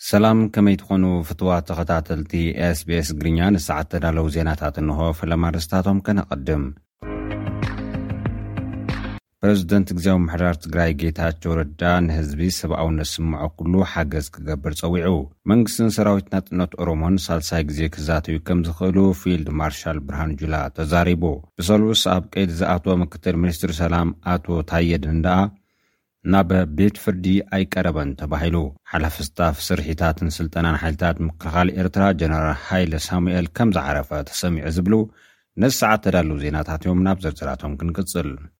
ሰላም ከመይ ትኾኑ ፍትዋት ተኸታተልቲ SBS ትግርኛ ንሰዓት ተዳለዉ ዜናታት እንሆ ፈለማ ኣርስታቶም ከነቐድም ፕረዚደንት ግዜዊ ምሕዳር ትግራይ ጌታቸው ረዳ ንህዝቢ ሰብኣውነት ስምዖ ኩሉ ሓገዝ ክገብር ጸዊዑ መንግስትን ሰራዊት ናጽነት ኦሮሞን ሳልሳይ ግዜ ክዛተዩ ከም ዝኽእሉ ፊልድ ማርሻል ብርሃን ጁላ ተዛሪቡ ብሰሉስ ኣብ ቀይዲ ዝኣተወ ምክትል ሚኒስትሪ ሰላም ኣቶ ታየ ደንደኣ ናብ ቤት ፍርዲ ኣይቀረበን ተባሂሉ። ሓላፊ ስታፍ ስርሒታትን ስልጠናን ሓይልታት ምክልኻል ኤርትራ ጀነራል ሃይለ ሳሙኤል ከምዝዓረፈ ተሰሚዑ ዝብሉ ነዚ ሰዓት ተዳለዉ ዜናታት እዮም። ናብ ዝርዝራቶም ክንቅጽል።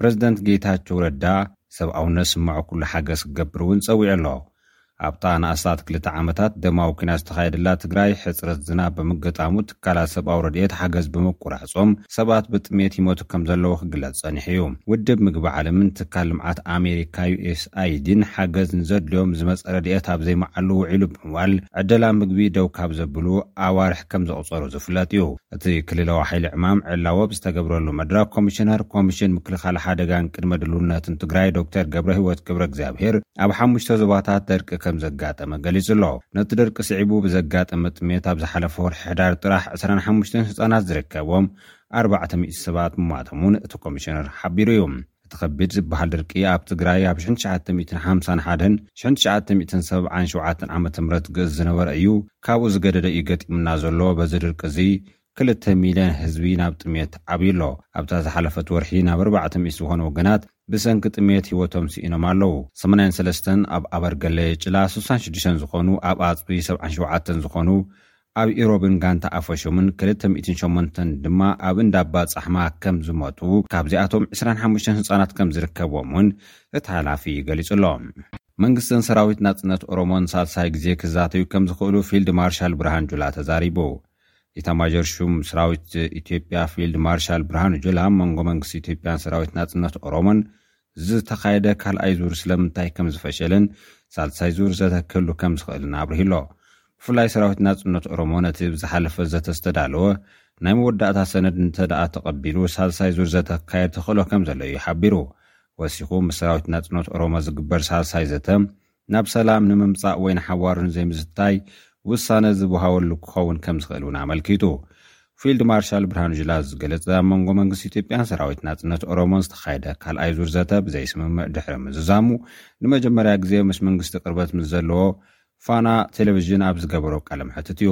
ፕረዚደንት ጌታቸው ረዳ ሰብኣውነት ዝስመዖ ኩሉ ሓገዝ ክገብር እውን ፀዊዑ ኣሎ። ኣብታ ንኣስታት ክልተ ዓመታት ደማዊ ኲናት ዝተኻየደላ ትግራይ ሕፅረት ዝናብ ብምገጣሙ ትካላት ሰብኣዊ ረድኤት ሓገዝ ብምቁራፆም ሰባት ብጥሜት ይሞቱ ከምዘለዉ ክግለፅ ፀኒሑ እዩ። ውድብ ምግቢ ዓለምን ትካል ልምዓት ኣሜሪካ ዩኤስኣይዲን ሓገዝ ንዘድልዮም ዝመፀ ረድኤት ኣብ ዘይምዓሉ ውዒሉ ብምባል ዕደላ ምግቢ ደው ካብ ዘብሉ ኣዋርሕ ከምዘቑፀሩ ዝፍለጥ እዩ። እቲ ክልላዊ ሓይሊ ዕማም ዕላዊ ኣብ ዝተገብረሉ መድረኽ ኮሚሽነር ኮሚሽን ምክልኻል ሓደጋን ቅድመ ድልውነትን ትግራይ ዶክተር ገብረሂወት ገብረእግዚኣብሄር ኣብ ሓሙሽተ ዞባታት ደርቂ ከምዘጋጠመ ገሊፁ'ሎ። ነቲ ደርቂ ስዒቡ ብዘጋጠመ ጥምየት ኣብ ዝሓለፈ ወርሒ ሕዳር ጥራሕ ዕስራን ሓሙሽተን ህፃናት ዝርከቦም ኣርባዕተ ሚእቲ ሰባት ምሟቶም'ውን እቲ ኮሚሽነር ሓቢሩ እዩ። እቲ ከቢድ ዝበሃል ድርቂ ኣብ ትግራይ ኣብ ሽሕን ትሽዓተ ሚእትን ሓምሳን ሓደን ሽሕን ትሽዓተ ሚእትን ሰብዓን ሸውዓተን ዓመተ ምህረት ግእዝ ዝነበረ እዩ ካብኡ ዝገደደ እዩ ገጢሙና ዘሎ በዚ ድርቂ እዚ ክልተ ሚልየን ህዝቢ ናብ ጥምየት ኣብዩ ኣሎ ኣብታ ዝሓለፈት ወርሒ ናብ ኣርባዕተ ሚእቲ ዝኾኑ ወገናት ብሰንኪ ጥምየት ሂወቶም ስኢኖም ኣለው ሰማንያን ሰለስተን ኣብ ኣበርገለ ጭላ ስሳን ሽዱሽተን ዝኾኑ ኣብ ኣፅቢ ሰብዓን ሸውዓተን ዝኾኑ ኣብ ኢሮብን ጋንታ ኣፈሹምን ክልተ ሚእትን ሸሞንተን ድማ ኣብ እንዳባ ጻሕማ ከም ዝሞቱ ካብዚኣቶም ዕስራን ሓሙሽተን ህጻናት ከም ዝርከብዎም እውን እቲ ሓላፊ ገሊጹ ኣሎ። መንግስትን ሰራዊት ናጽነት ኦሮሞን ሳልሳይ ግዜ ክዛተዩ ከም ዝኽእሉ ፊልድ ማርሻል ብርሃን ጁላ ተዛሪቡ። ኢታማዦር ሹም ስራዊት ኢትዮጵያ ፊልድ ማርሻል ብርሃኑ ጁላ መንጎ መንግስቲ ኢትዮጵያን ሰራዊት ናጽነት ኦሮሞን ዝተኻየደ ካልኣይ ዙር ስለምንታይ ከም ዝፈሸለን ሳልሳይ ዙር ዘተ ክህሉ ከም ዝኽእልን ኣብሪሁ'ሎ። ብፍላይ ሰራዊት ናጽነት ኦሮሞ ነቲ ብዝሓለፈ ዘተ ዝተዳለወ ናይ መወዳእታ ሰነድ እንተድኣ ተቐቢሉ ሳልሳይ ዙር ዘተ ክካየድ ተኽእሎ ከም ዘሎ'ዩ ሓቢሩ። ወሲኹ ምስ ሰራዊት ናጽነት ኦሮሞ ዝግበር ሳልሳይ ዘተ ናብ ሰላም ንምምጻእ ወይ ንሓዋሩ ንዘይምዝታይ ውሳነ ዝወሃበሉ ክኸውን ከም ዝኽእል እውን ኣመልኪቱ። ፊልድ ማርሻል ብርሃኑ ጁላ ዝገለጸ ኣብ መንጎ መንግስቲ ኢትዮጵያን ሰራዊት ናጽነት ኦሮሞን ዝተኻየደ ካልኣይ ዙር ዘተ ብዘይስምምዕ ድሕሪ ምዝዛሙ ንመጀመርያ ግዜ ምስ መንግስቲ ቅርበት ምስ ዘለዎ ፋና ቴሌቪዥን ኣብ ዝገበሮ ቃለ መሕትት እዩ።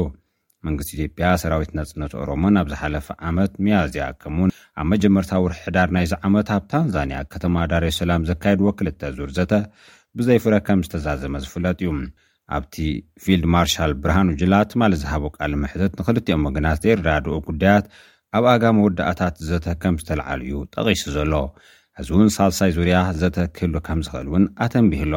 መንግስቲ ኢትዮጵያ፣ ሰራዊት ናጽነት ኦሮሞን ኣብ ዝሓለፈ ዓመት ሚያዝያ ከምኡውን ኣብ መጀመርታ ወርሒ ሕዳር ናይዚ ዓመት ኣብ ታንዛንያ ከተማ ዳሬሰላም ዘካየድዎ ክልተ ዙር ዘተ ብዘይ ፍረ ከም ዝተዛዘመ ዝፍለጥ እዩ። ኣብቲ ፊልድ ማርሻል ብርሃኑ ጁላ ትማሊ ዝሃቦ ቃለ መሕትት ንክልቲኦም ወገናት ዘይረዳድኡ ጉዳያት ኣብ ኣጋ መወዳእታ እቲ ዘተ ከም ዝተልዓሉ እዩ ጠቒሱ ዘሎ። ሕዚ እውን ሳልሳይ ዙርያ ዘተ ክህሉ ከም ዝኽእል እውን ኣተንቢሁ ኣሎ።